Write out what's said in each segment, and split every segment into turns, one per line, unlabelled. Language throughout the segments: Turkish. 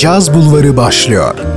Caz Bulvarı başlıyor.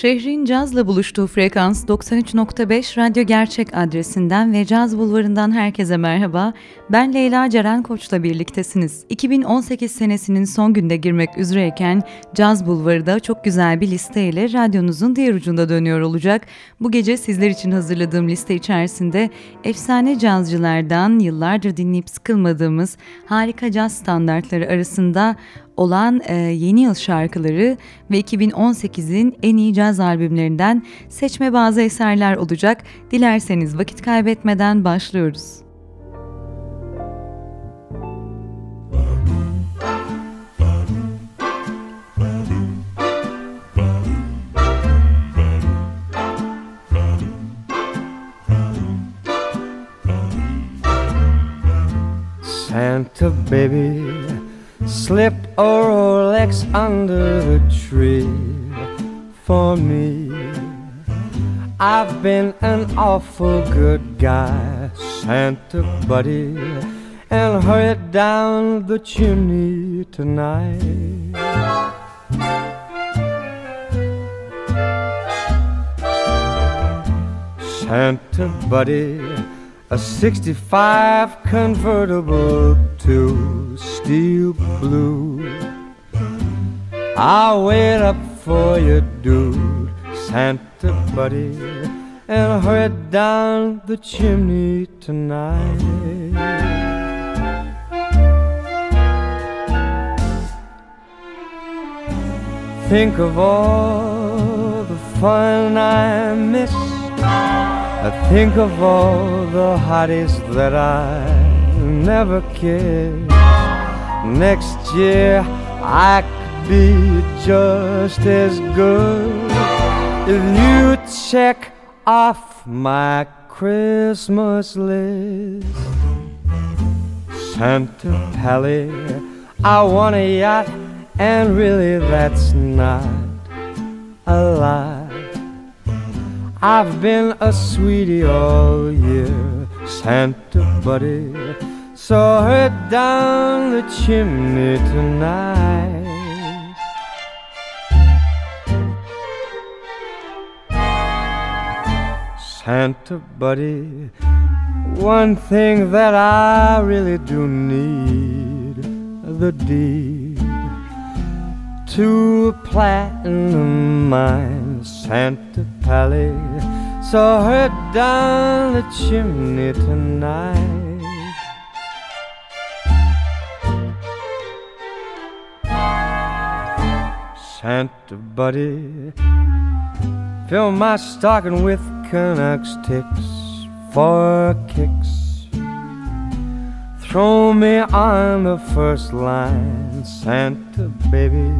Şehrin cazla buluştuğu frekans 93.5 Radyo Gerçek adresinden ve Caz Bulvarı'ndan herkese merhaba. Ben Leyla Ceren Koç'la birliktesiniz. 2018 senesinin son günde girmek üzereyken Caz Bulvarı'da çok güzel bir listeyle radyonuzun diğer ucunda dönüyor olacak. Bu gece sizler için hazırladığım liste içerisinde efsane cazcılardan yıllardır dinleyip sıkılmadığımız harika caz standartları arasında olan e, yeni yıl şarkıları ve 2018'in en iyi caz albümlerinden seçme bazı eserler olacak. Dilerseniz vakit kaybetmeden başlıyoruz.
Santa baby Slip a Rolex under the tree for me. I've been an awful good guy, Santa buddy, and hurried down the chimney tonight. Santa buddy a 65 convertible to steel blue. I'll wait up for you, dude, Santa buddy, and hurry down the chimney tonight. Think of all the fun I missed I think of all the hotties that I never kissed. Next year I could be just as good if you check off my Christmas list. Santa Pally, I want a yacht, and really that's not a lie. I've been a sweetie all year, Santa buddy. Saw her down the chimney tonight. Santa buddy, one thing that I really do need the deed to a platinum mine, Santa Pally saw her down the chimney tonight. Santa Buddy, fill my stocking with Canucks ticks for kicks. Throw me on the first line, Santa baby.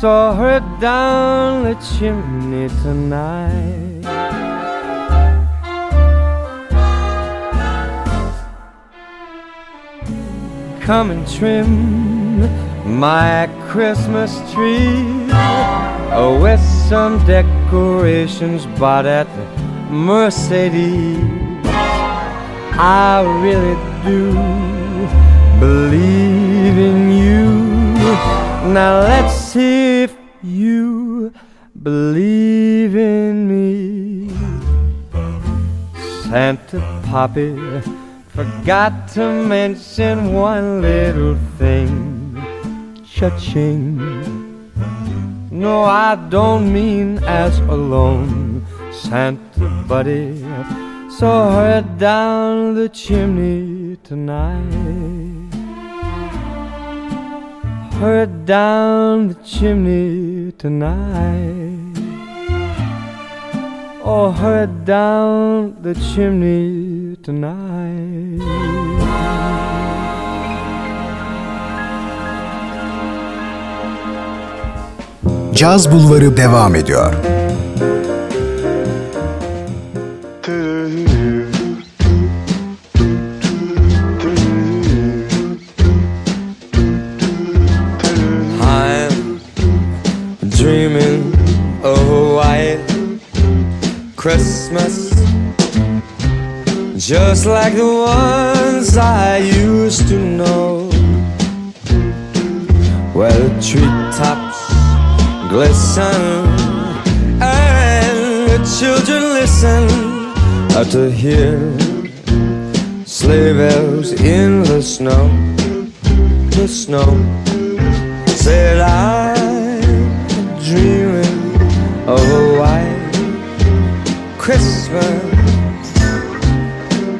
Saw her down the chimney tonight. Come and trim my Christmas tree oh, with some decorations bought at Mercedes. I really do believe in you. Now let's see if you believe in me. Santa Poppy forgot to mention one little thing. Cha-ching. No, I don't mean as alone. Santa Buddy saw her down the chimney tonight. Her down the chimney tonight. or hurry down the chimney tonight.
Caz Bulvarı devam ediyor.
Christmas just like the ones I used to know where the treetops glisten and the children listen to hear sleigh bells in the snow, the snow. Said I'm dreaming of Christmas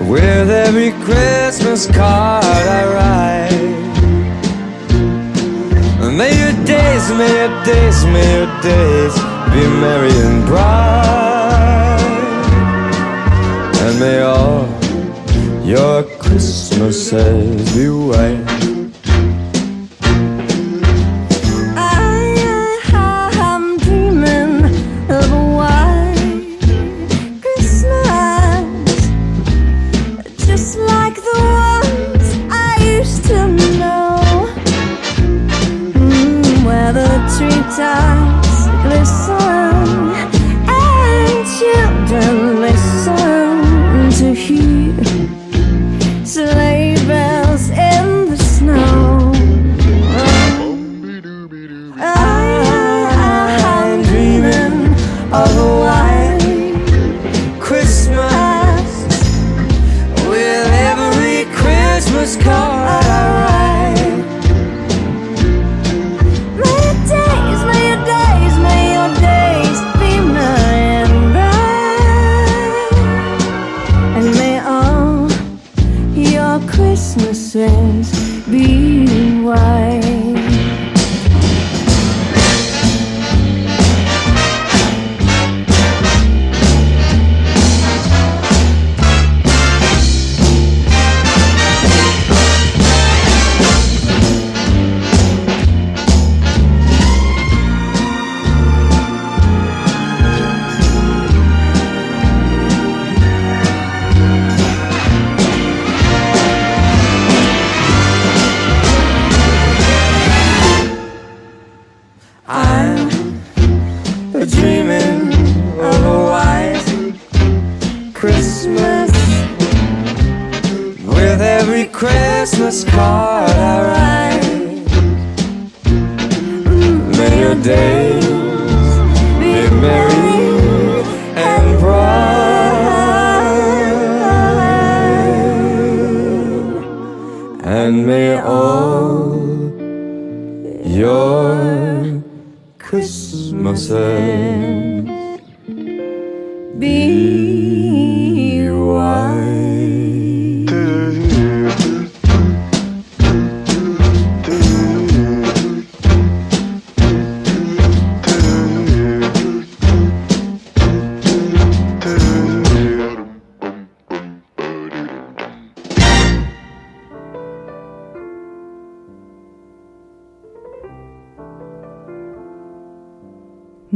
with every Christmas card I write. May your days, may your days, may your days be merry and bright. And may all your Christmases be white.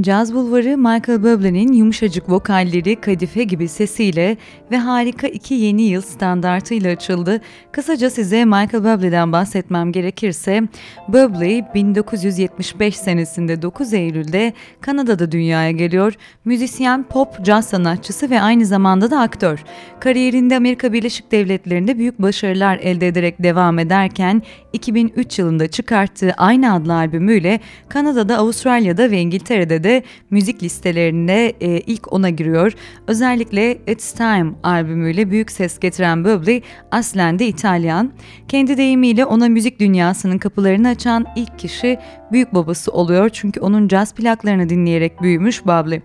Caz Bulvarı Michael Bublé'nin yumuşacık vokalleri, kadife gibi sesiyle ve harika iki yeni yıl standartıyla açıldı. Kısaca size Michael Bublé'den bahsetmem gerekirse, Bublé 1975 senesinde 9 Eylül'de Kanada'da dünyaya geliyor. Müzisyen, pop, caz sanatçısı ve aynı zamanda da aktör. Kariyerinde Amerika Birleşik Devletleri'nde büyük başarılar elde ederek devam ederken 2003 yılında çıkarttığı aynı adlı albümüyle Kanada'da, Avustralya'da ve İngiltere'de de müzik listelerinde e, ilk ona giriyor. Özellikle It's Time albümüyle büyük ses getiren Bublé aslen de İtalyan. Kendi deyimiyle ona müzik dünyasının kapılarını açan ilk kişi büyük babası oluyor çünkü onun caz plaklarını dinleyerek büyümüş Bublé.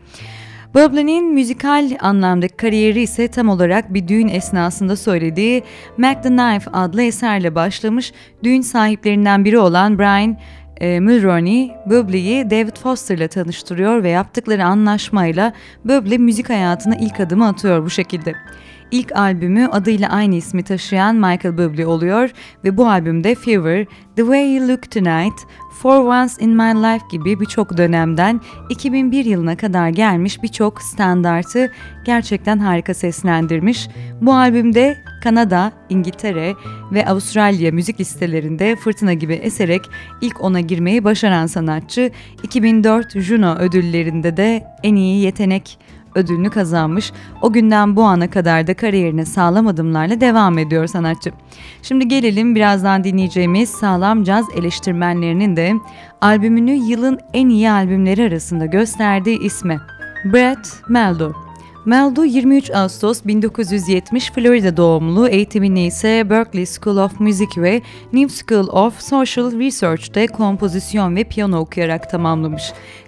Bublé'nin müzikal anlamdaki kariyeri ise tam olarak bir düğün esnasında söylediği Mac the Knife adlı eserle başlamış. Düğün sahiplerinden biri olan Brian e, Mulroney, Bubley'i David Foster'la tanıştırıyor ve yaptıkları anlaşmayla Bubley müzik hayatına ilk adımı atıyor bu şekilde. İlk albümü adıyla aynı ismi taşıyan Michael Bublé oluyor ve bu albümde Fever, The Way You Look Tonight, For Once in My Life gibi birçok dönemden 2001 yılına kadar gelmiş birçok standartı gerçekten harika seslendirmiş. Bu albümde Kanada, İngiltere ve Avustralya müzik listelerinde fırtına gibi eserek ilk ona girmeyi başaran sanatçı 2004 Juno ödüllerinde de en iyi yetenek ödülünü kazanmış. O günden bu ana kadar da kariyerine sağlam adımlarla devam ediyor sanatçı. Şimdi gelelim birazdan dinleyeceğimiz sağlam caz eleştirmenlerinin de albümünü yılın en iyi albümleri arasında gösterdiği isme. Brett Meldo. Meldo 23 Ağustos 1970 Florida doğumlu, eğitimini ise Berklee School of Music ve New School of Social Research'te kompozisyon ve piyano okuyarak tamamlamış.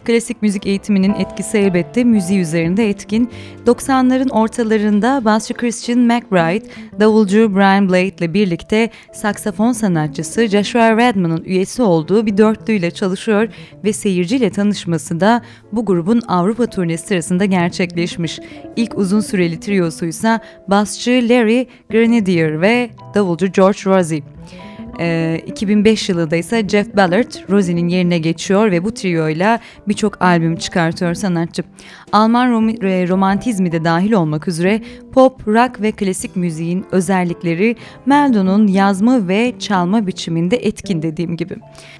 Klasik müzik eğitiminin etkisi elbette müziği üzerinde etkin. 90'ların ortalarında basçı Christian McBride, davulcu Brian Blade ile birlikte saksafon sanatçısı Joshua Redman'ın üyesi olduğu bir dörtlüyle çalışıyor ve seyirciyle tanışması da bu grubun Avrupa turnesi sırasında gerçekleşmiş. İlk uzun süreli triyosuysa basçı Larry Grenadier ve davulcu George Rosie. Ee, 2005 yılında ise Jeff Ballard Rosie'nin yerine geçiyor ve bu trioyla birçok albüm çıkartıyor sanatçı. Alman rom romantizmi de dahil olmak üzere pop, rock ve klasik müziğin özellikleri Meldo'nun yazma ve çalma biçiminde etkin dediğim gibi.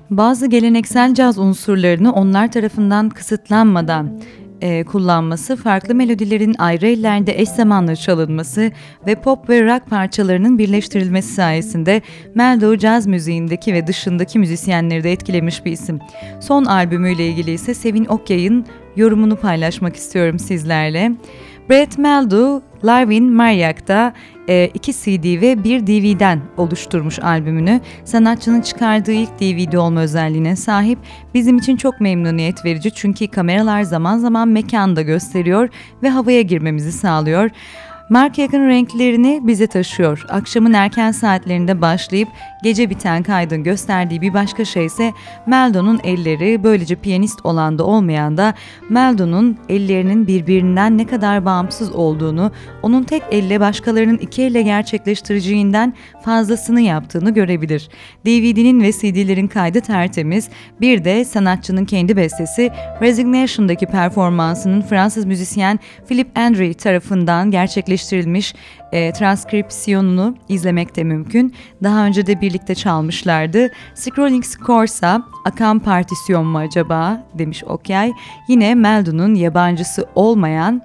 Bazı geleneksel caz unsurlarını onlar tarafından kısıtlanmadan e, kullanması, farklı melodilerin ayrı ellerde eş zamanlı çalınması ve pop ve rock parçalarının birleştirilmesi sayesinde Meldo caz müziğindeki ve dışındaki müzisyenleri de etkilemiş bir isim. Son albümüyle ilgili ise Sevin Okyay'ın yorumunu paylaşmak istiyorum sizlerle. Brett Meldo, Larvin Mariak'ta e, CD ve bir DVD'den oluşturmuş albümünü. Sanatçının çıkardığı ilk DVD olma özelliğine sahip. Bizim için çok memnuniyet verici çünkü kameralar zaman zaman mekanda gösteriyor ve havaya girmemizi sağlıyor. Mark yakın renklerini bize taşıyor. Akşamın erken saatlerinde başlayıp gece biten kaydın gösterdiği bir başka şey ise Meldo'nun elleri böylece piyanist olan da olmayan da Meldo'nun ellerinin birbirinden ne kadar bağımsız olduğunu, onun tek elle başkalarının iki elle gerçekleştireceğinden fazlasını yaptığını görebilir. DVD'nin ve CD'lerin kaydı tertemiz, bir de sanatçının kendi bestesi Resignation'daki performansının Fransız müzisyen Philip Andre tarafından gerçekleştirilmiş e, transkripsiyonunu izlemek de mümkün. Daha önce de birlikte çalmışlardı. Scrolling Scores'a akan partisyon mu acaba demiş Okyay. Yine Meldon'un yabancısı olmayan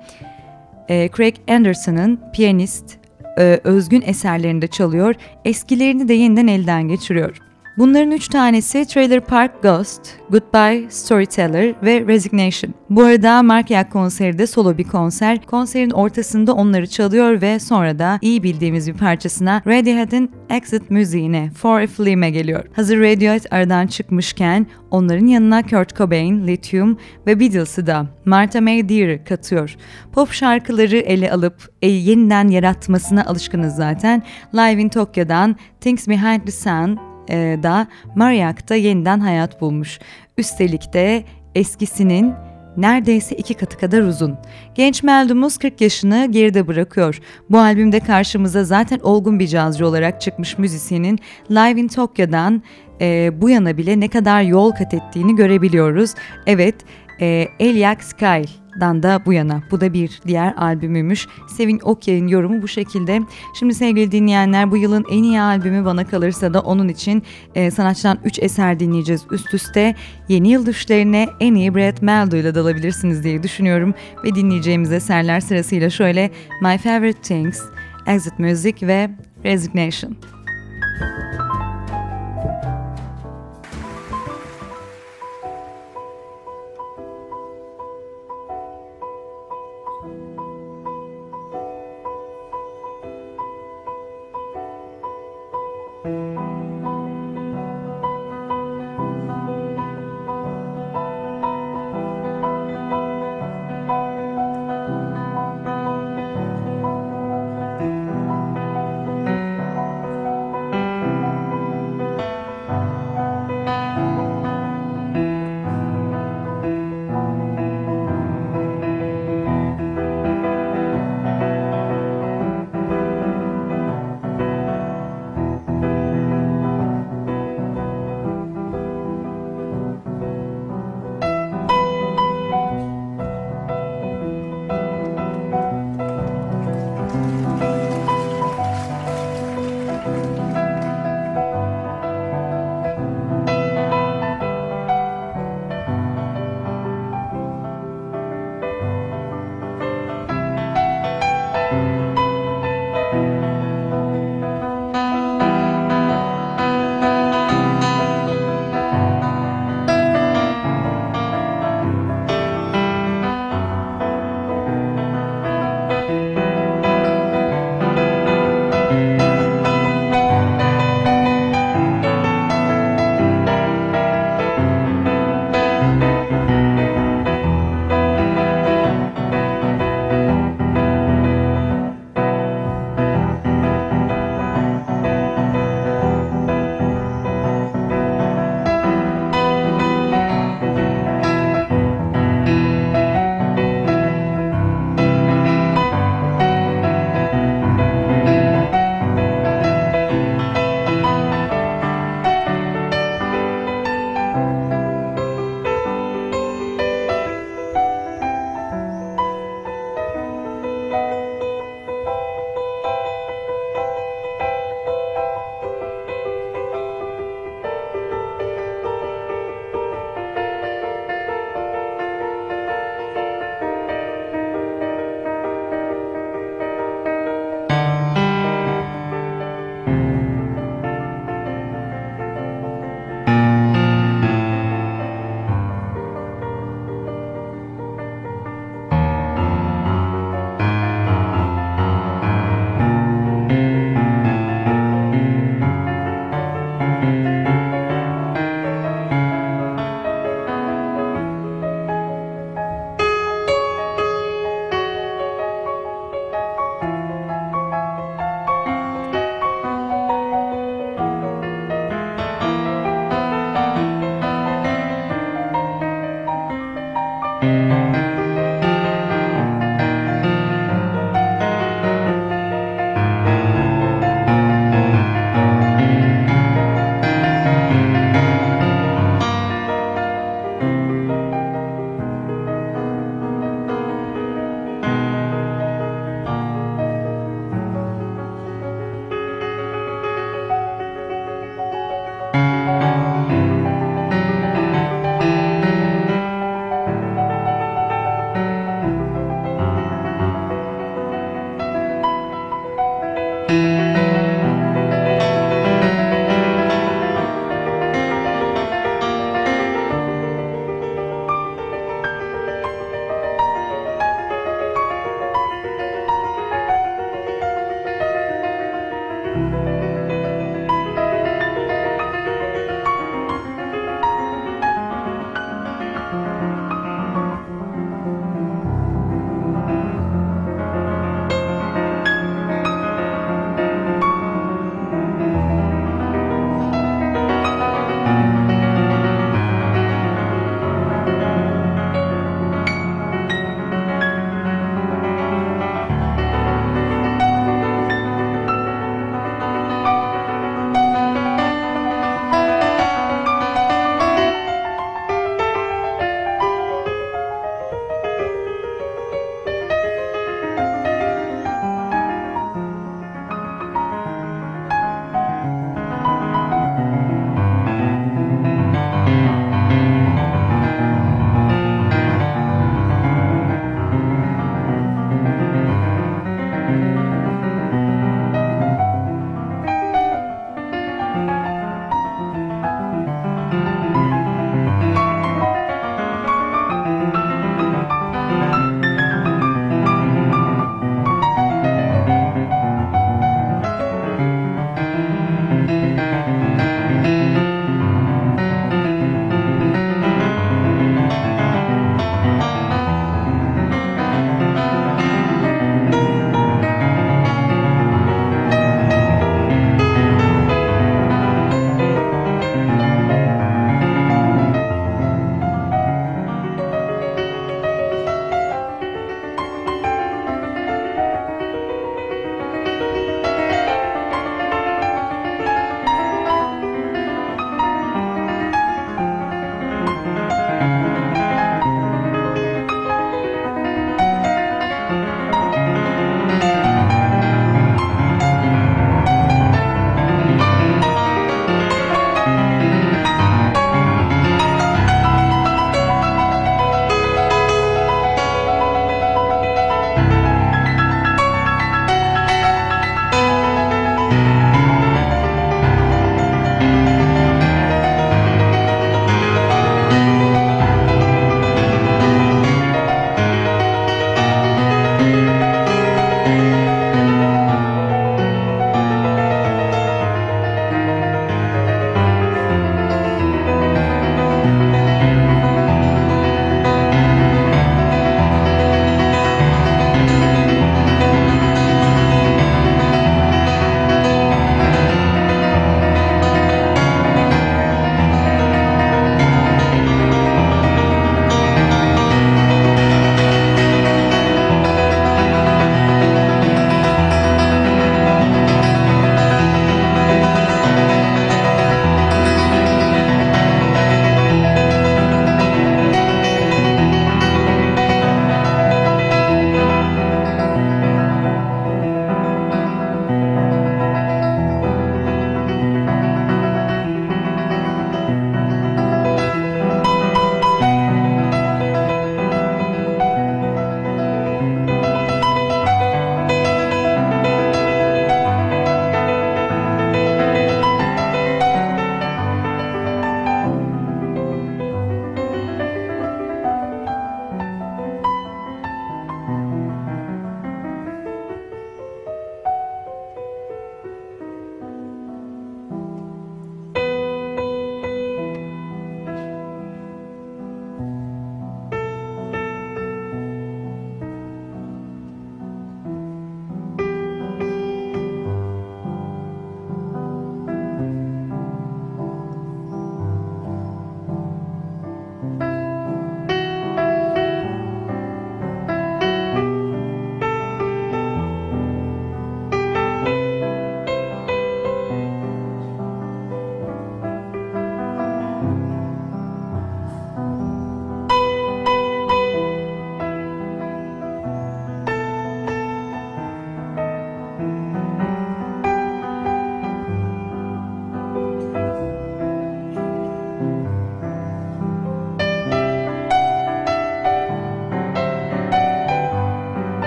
e, Craig Anderson'ın piyanist e, özgün eserlerinde çalıyor. Eskilerini de yeniden elden geçiriyor. Bunların üç tanesi Trailer Park Ghost, Goodbye Storyteller ve Resignation. Bu arada Mark Yak konseri de solo bir konser. Konserin ortasında onları çalıyor ve sonra da iyi bildiğimiz bir parçasına Radiohead'in Exit müziğine For a Flame'e geliyor. Hazır Radiohead aradan çıkmışken onların yanına Kurt Cobain, Lithium ve Beatles'ı da Martha May Deer katıyor. Pop şarkıları ele alıp e, yeniden yaratmasına alışkınız zaten. Live in Tokyo'dan Things Behind the Sun, e, da Mariak'ta yeniden hayat bulmuş. Üstelik de eskisinin neredeyse iki katı kadar uzun. Genç Meldumuz 40 yaşını geride bırakıyor. Bu albümde karşımıza zaten olgun bir cazcı olarak çıkmış müzisyenin Live in Tokyo'dan e, bu yana bile ne kadar yol kat ettiğini görebiliyoruz. Evet, e, Eliak Sky dan da bu yana. Bu da bir diğer albümümüş. Sevin Okyay'ın yorumu bu şekilde. Şimdi sevgili dinleyenler bu yılın en iyi albümü bana kalırsa da onun için e, sanatçıdan 3 eser dinleyeceğiz üst üste. Yeni yıl düşlerine en iyi Brett Meldo ile dalabilirsiniz diye düşünüyorum. Ve dinleyeceğimiz eserler sırasıyla şöyle My Favorite Things, Exit Music ve Resignation.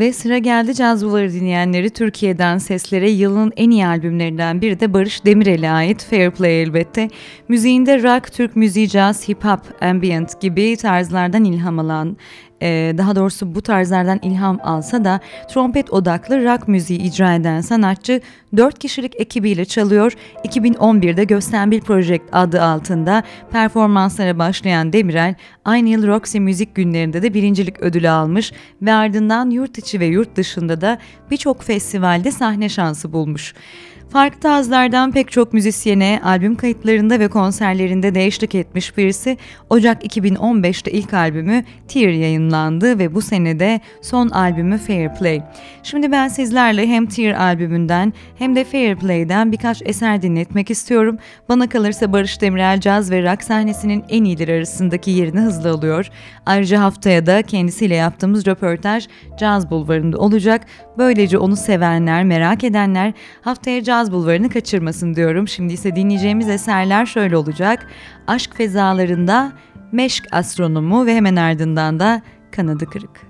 Ve sıra geldi cazbuları dinleyenleri Türkiye'den seslere yılın en iyi albümlerinden biri de Barış Demirel'e ait Fair Play elbette. Müziğinde rock, Türk müziği, jazz, hip hop, ambient gibi tarzlardan ilham alan e, daha doğrusu bu tarzlardan ilham alsa da trompet odaklı rock müziği icra eden sanatçı 4 kişilik ekibiyle çalıyor. 2011'de Göstenbil Project adı altında performanslara başlayan Demirel aynı yıl Roxy Müzik Günlerinde de birincilik ödülü almış ve ardından yurt içi ve yurt dışında da birçok festivalde sahne şansı bulmuş. Farklı tarzlardan pek çok müzisyene albüm kayıtlarında ve konserlerinde de eşlik etmiş birisi Ocak 2015'te ilk albümü Tear yayınlandı ve bu senede son albümü Fair Play. Şimdi ben sizlerle hem Tear albümünden hem de Fair Play'den birkaç eser dinletmek istiyorum. Bana kalırsa Barış Demirel caz ve rock sahnesinin en iyileri arasındaki yerini hızlı alıyor. Ayrıca haftaya da kendisiyle yaptığımız röportaj Caz Bulvarı'nda olacak. Böylece onu sevenler, merak edenler haftaya Caz Bulvarı'nı kaçırmasın diyorum. Şimdi ise dinleyeceğimiz eserler şöyle olacak. Aşk Fezalarında Meşk Astronomu ve hemen ardından da Kanadı Kırık.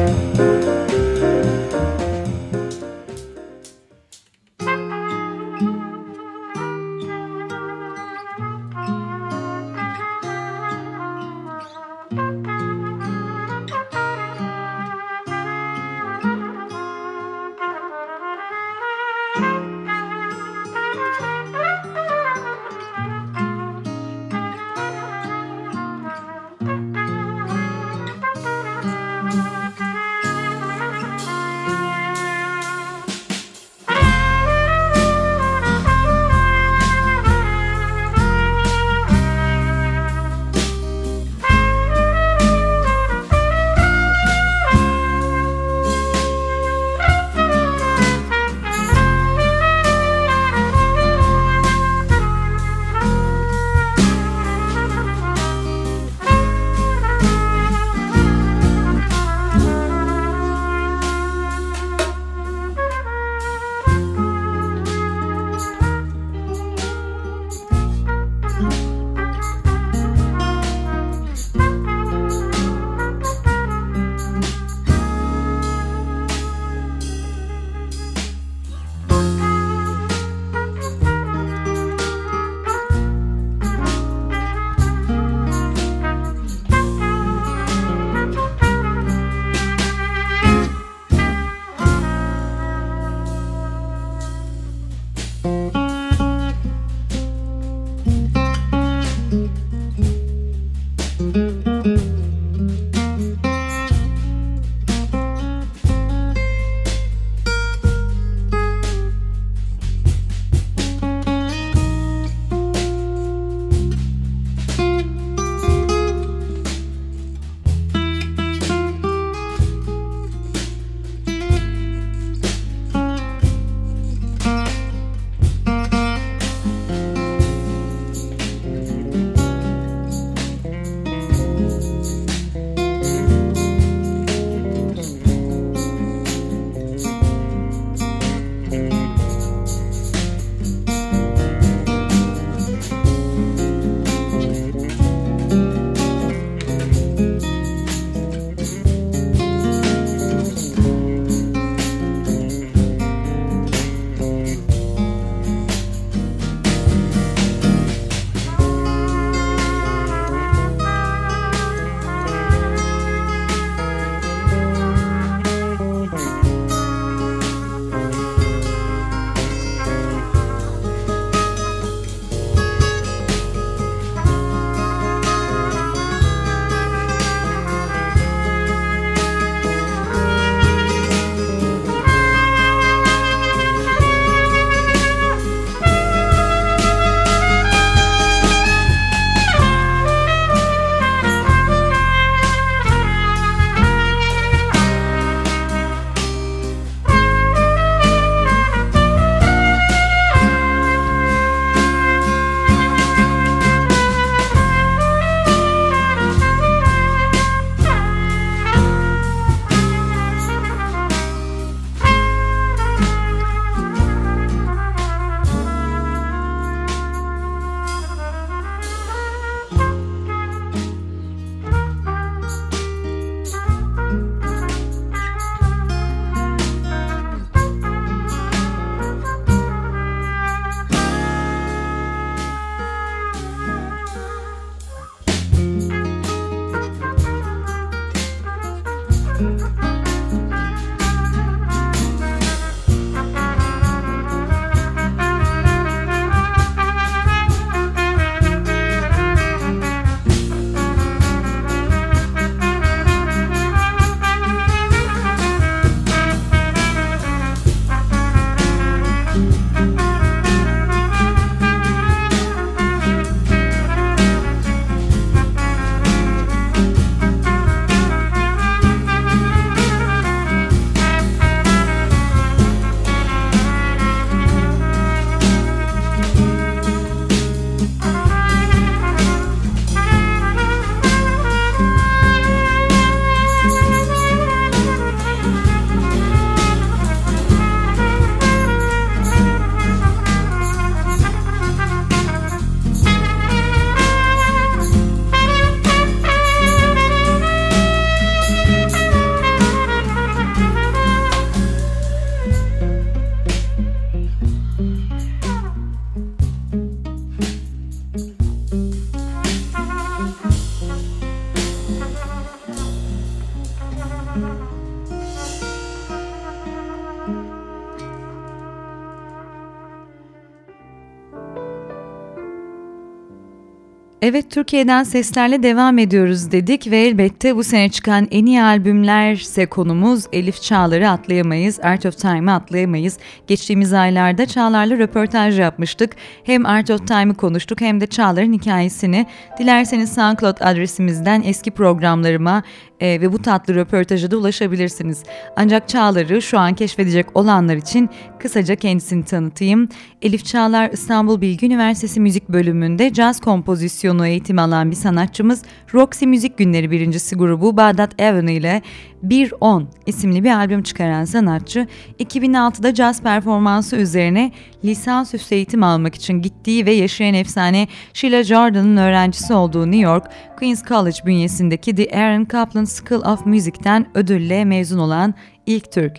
Evet Türkiye'den seslerle devam ediyoruz dedik ve elbette bu sene çıkan en iyi albümlerse konumuz Elif Çağlar'ı atlayamayız, Art of Time'ı atlayamayız. Geçtiğimiz aylarda Çağlar'la röportaj yapmıştık. Hem Art of Time'ı konuştuk hem de Çağlar'ın hikayesini. Dilerseniz SoundCloud adresimizden eski programlarıma e, ve bu tatlı röportaja da ulaşabilirsiniz. Ancak Çağlar'ı şu an keşfedecek olanlar için kısaca kendisini tanıtayım. Elif Çağlar İstanbul Bilgi Üniversitesi Müzik Bölümünde caz kompozisyonu eğitimi alan bir sanatçımız. Roxy Müzik Günleri birincisi grubu Bağdat Avenue ile 1-10 isimli bir albüm çıkaran sanatçı 2006'da caz performansı üzerine lisansüstü eğitim almak için gittiği ve yaşayan efsane Sheila Jordan'ın öğrencisi olduğu New York Queens College bünyesindeki The Aaron Kaplan School of Music'ten ödülle mezun olan ilk Türk.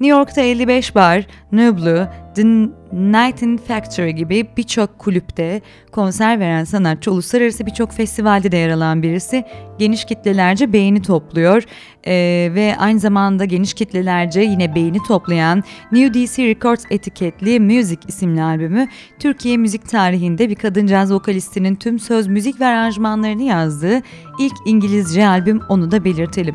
New York'ta 55 bar, Nublu, The Night Factory gibi birçok kulüpte konser veren sanatçı uluslararası birçok festivalde de yer alan birisi geniş kitlelerce beğeni topluyor ee, ve aynı zamanda geniş kitlelerce yine beğeni toplayan New DC Records etiketli Music isimli albümü Türkiye müzik tarihinde bir kadın caz vokalistinin tüm söz müzik ve aranjmanlarını yazdığı ilk İngilizce albüm onu da belirtelim.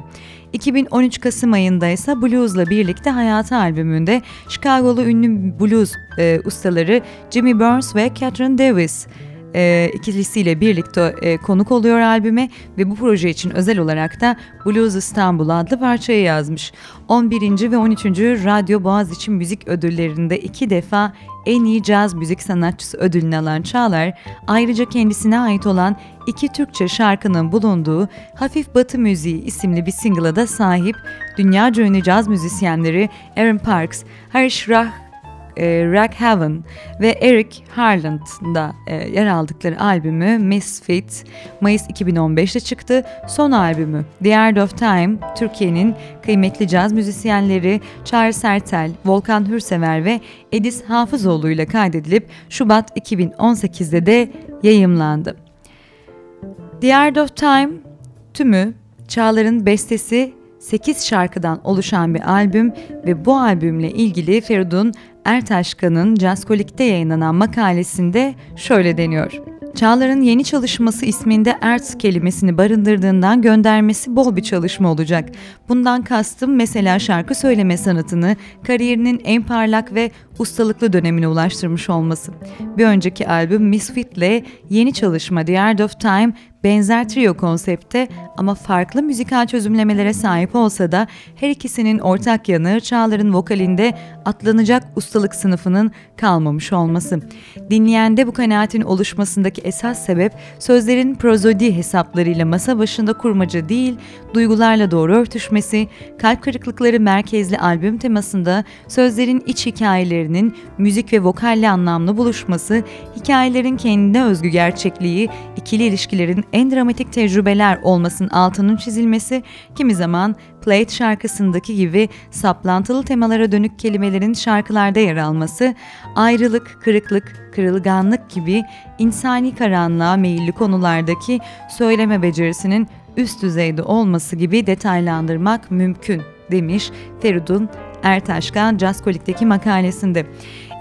2013 Kasım ayında ise Blues'la birlikte Hayatı albümünde Chicago'lu ünlü blues e, ustaları Jimmy Burns ve Catherine Davis e, ikilisiyle birlikte e, konuk oluyor albüme ve bu proje için özel olarak da Blues İstanbul adlı parçayı yazmış. 11. ve 13. Radyo Boğaziçi Müzik Ödülleri'nde iki defa en iyi caz müzik sanatçısı ödülünü alan Çağlar, ayrıca kendisine ait olan iki Türkçe şarkının bulunduğu Hafif Batı Müziği isimli bir single'a da sahip dünyaca ünlü caz müzisyenleri Aaron Parks, Harish Rah e, Rack Heaven ve Eric Harland'da e, yer aldıkları albümü Misfit Mayıs 2015'te çıktı. Son albümü The Art of Time Türkiye'nin kıymetli caz müzisyenleri Çağrı Sertel, Volkan Hürsever ve Edis Hafızoğlu ile kaydedilip Şubat 2018'de de yayımlandı. The Art of Time tümü Çağlar'ın bestesi 8 şarkıdan oluşan bir albüm ve bu albümle ilgili Feridun Ertaşkan'ın Jazzkolik'te yayınlanan makalesinde şöyle deniyor. Çağlar'ın yeni çalışması isminde ert kelimesini barındırdığından göndermesi bol bir çalışma olacak. Bundan kastım mesela şarkı söyleme sanatını kariyerinin en parlak ve ustalıklı dönemine ulaştırmış olması. Bir önceki albüm Misfit'le yeni çalışma The Art of Time benzer trio konsepte ama farklı müzikal çözümlemelere sahip olsa da her ikisinin ortak yanı Çağlar'ın vokalinde atlanacak ustalık sınıfının kalmamış olması. Dinleyende bu kanaatin oluşmasındaki esas sebep sözlerin prozodi hesaplarıyla masa başında kurmaca değil, duygularla doğru örtüşmesi, kalp kırıklıkları merkezli albüm temasında sözlerin iç hikayelerinin müzik ve vokalle anlamlı buluşması, hikayelerin kendine özgü gerçekliği, ikili ilişkilerin en dramatik tecrübeler olmasının altının çizilmesi, kimi zaman Plate şarkısındaki gibi saplantılı temalara dönük kelimelerin şarkılarda yer alması, ayrılık, kırıklık, kırılganlık gibi insani karanlığa meyilli konulardaki söyleme becerisinin üst düzeyde olması gibi detaylandırmak mümkün demiş Feridun Ertaşkan Jazzkolik'teki makalesinde.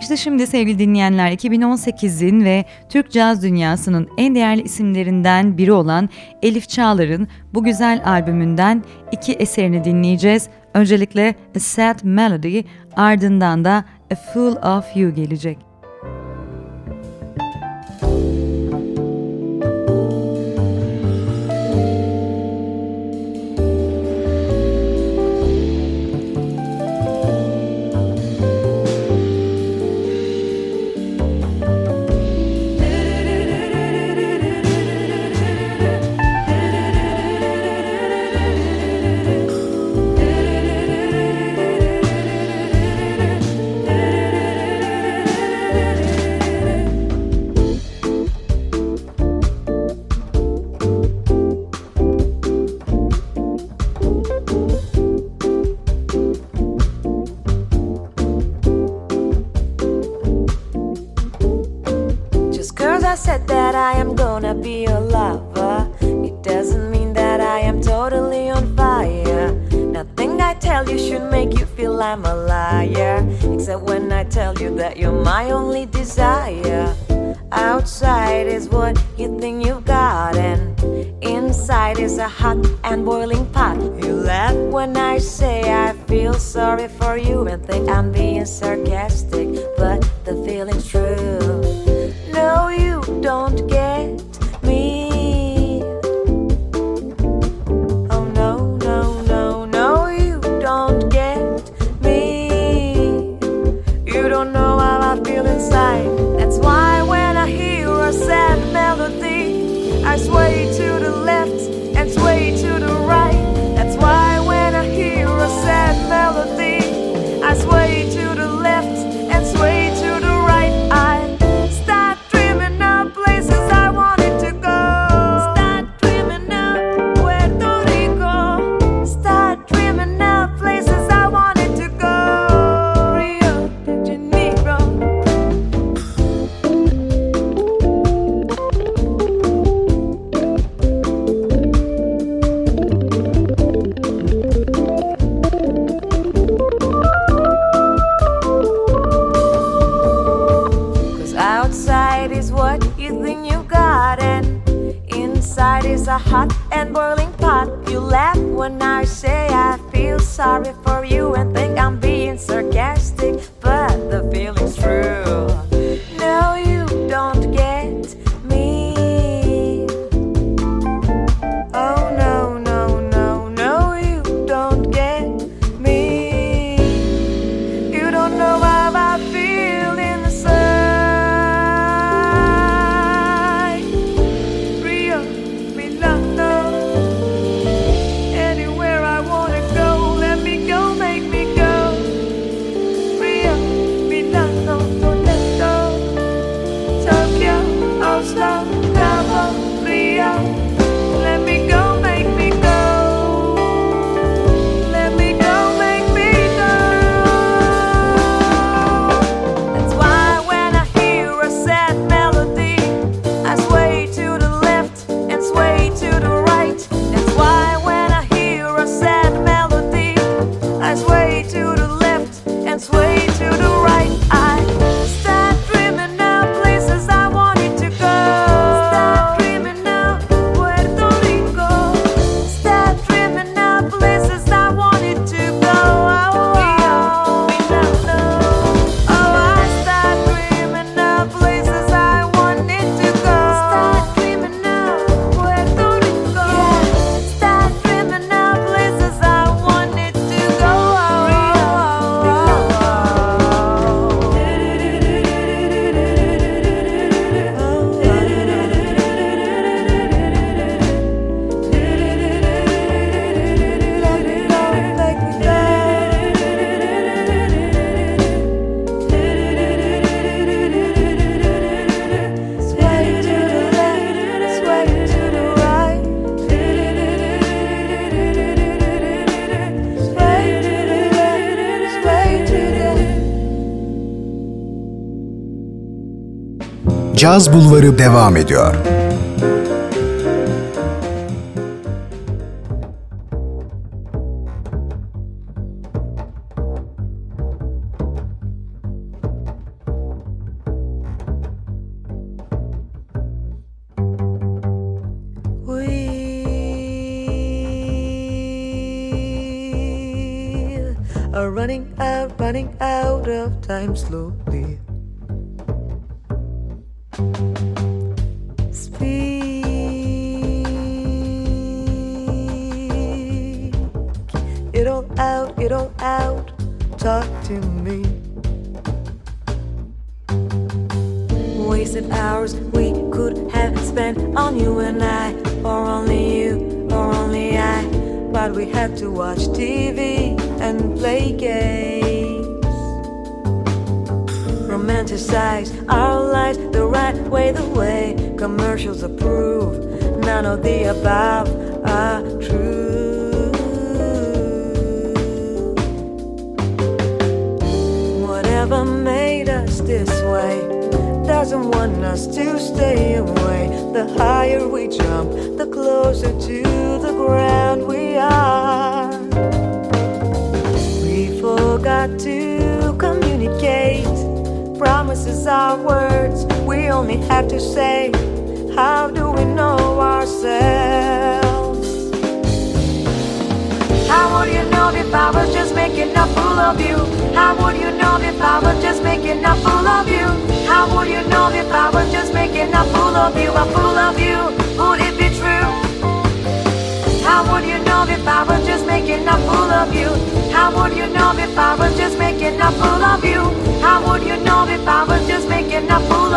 İşte şimdi sevgili dinleyenler 2018'in ve Türk caz dünyasının en değerli isimlerinden biri olan Elif Çağlar'ın bu güzel albümünden iki eserini dinleyeceğiz. Öncelikle A Sad Melody ardından da A Fool of You gelecek.
Caz Bulvarı devam ediyor.
We are running out, running out of time slow.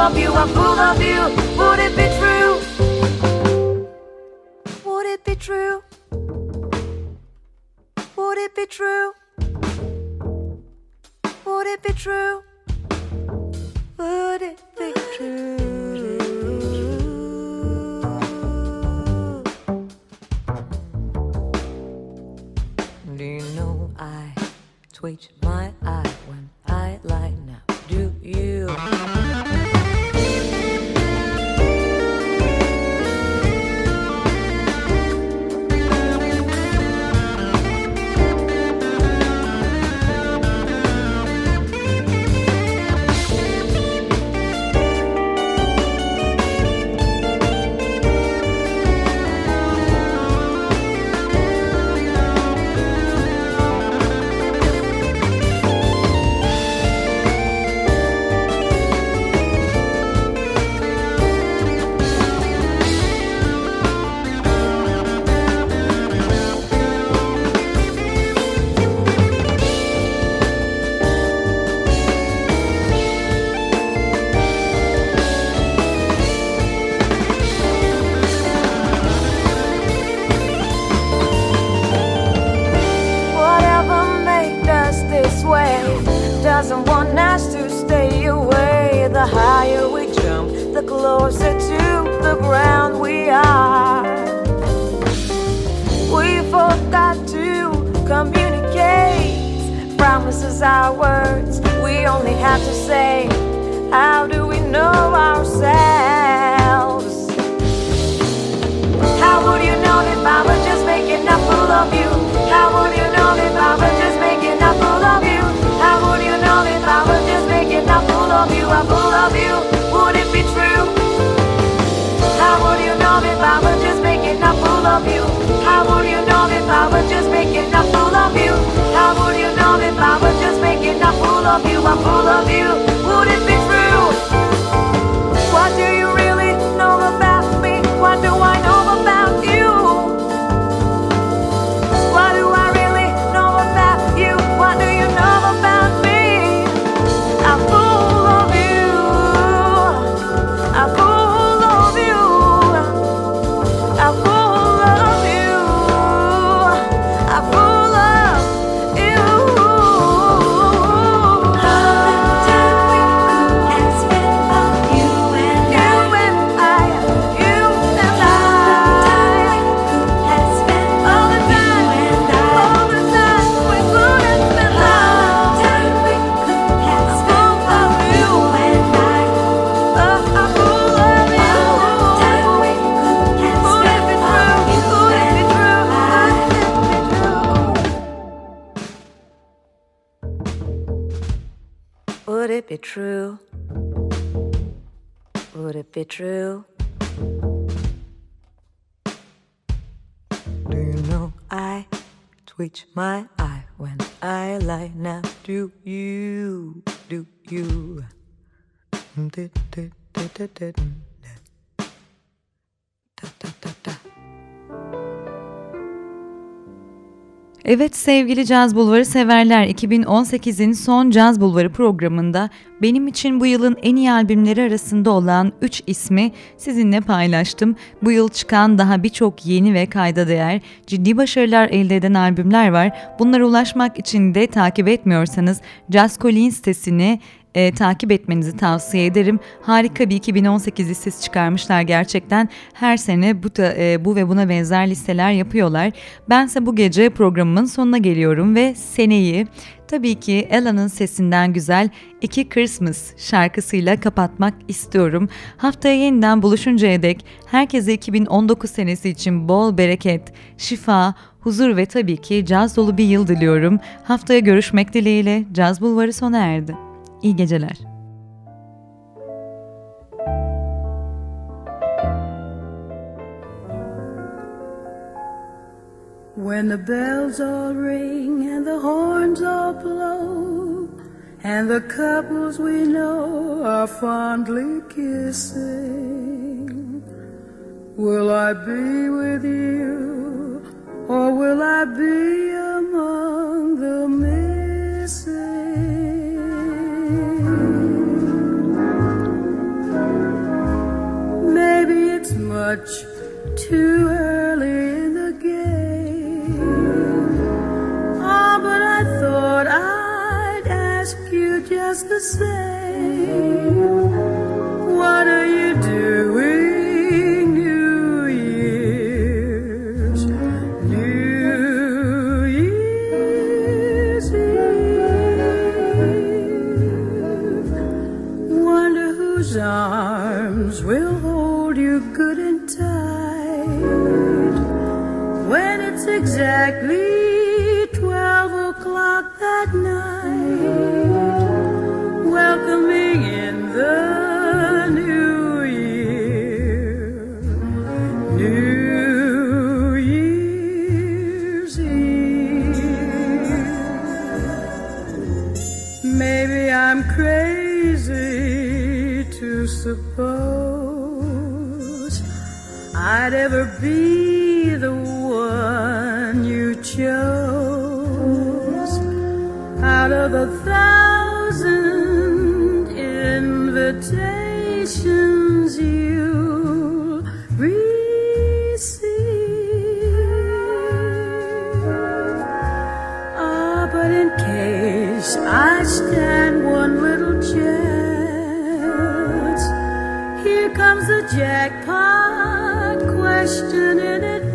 Of you? A fool of you? Would it be true? Would it be true? Would it be true? Would it be true? Would it be true? Do you know I twitch my eye ground we are. We forgot to communicate. Promises are words we only have to say. How do we know ourselves? How would you know if I was just making a fool of you? How would you know if I was just making a fool of you? How would you know if I was just making a fool of you? A fool of you? Know if I was just making a fool of you? How would you know if I was just making a fool of you? How would you know if I was just making a fool of you? A fool of you? True? Do you know I twitch my eye when I lie now? Do you? Do you?
Evet sevgili Caz Bulvarı severler 2018'in son Caz Bulvarı programında benim için bu yılın en iyi albümleri arasında olan 3 ismi sizinle paylaştım. Bu yıl çıkan daha birçok yeni ve kayda değer ciddi başarılar elde eden albümler var. Bunlara ulaşmak için de takip etmiyorsanız Jazz Colin sitesini e, takip etmenizi tavsiye ederim. Harika bir 2018 listesi çıkarmışlar gerçekten. Her sene bu, da, e, bu ve buna benzer listeler yapıyorlar. Bense bu gece programımın sonuna geliyorum ve seneyi tabii ki Ella'nın sesinden güzel İki Christmas şarkısıyla kapatmak istiyorum. Haftaya yeniden buluşuncaya dek herkese 2019 senesi için bol bereket, şifa, huzur ve tabii ki caz dolu bir yıl diliyorum. Haftaya görüşmek dileğiyle Caz Bulvarı sona erdi. İyi geceler.
When the bells all ring and the horns all blow And the couples we know are fondly kissing Will I be with you or will I be among the missing? Much too early in the game. Oh, but I thought I'd ask you just the same. What are you exactly twelve o'clock that night, welcoming in the new year, New Year's Eve. Maybe I'm crazy to suppose I'd ever be jackpot question in advance.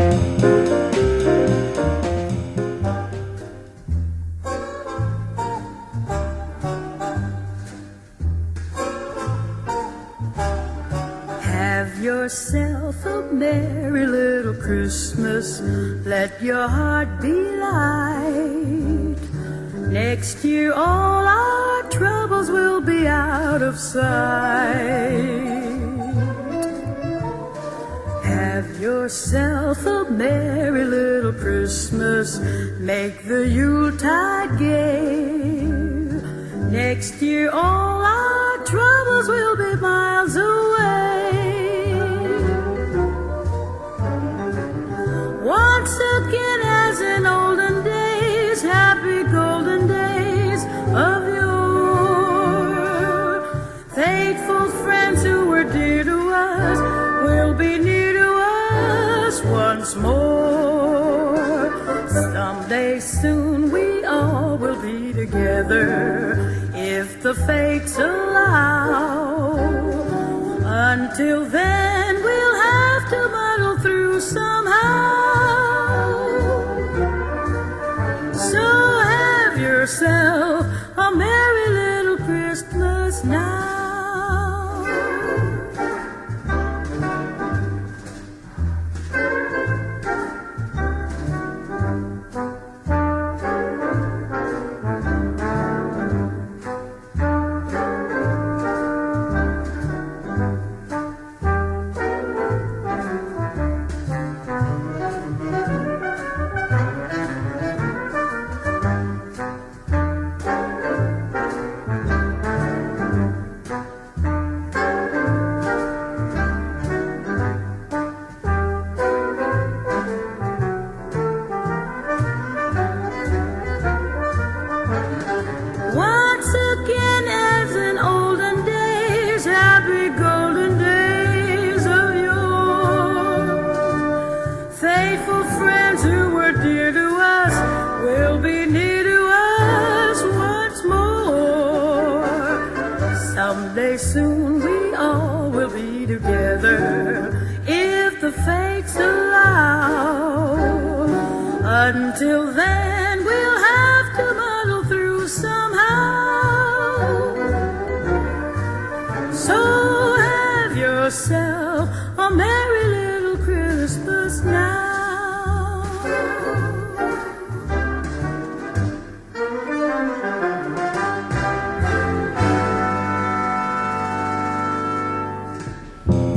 Soon we all will be together if the fates allow. Until then,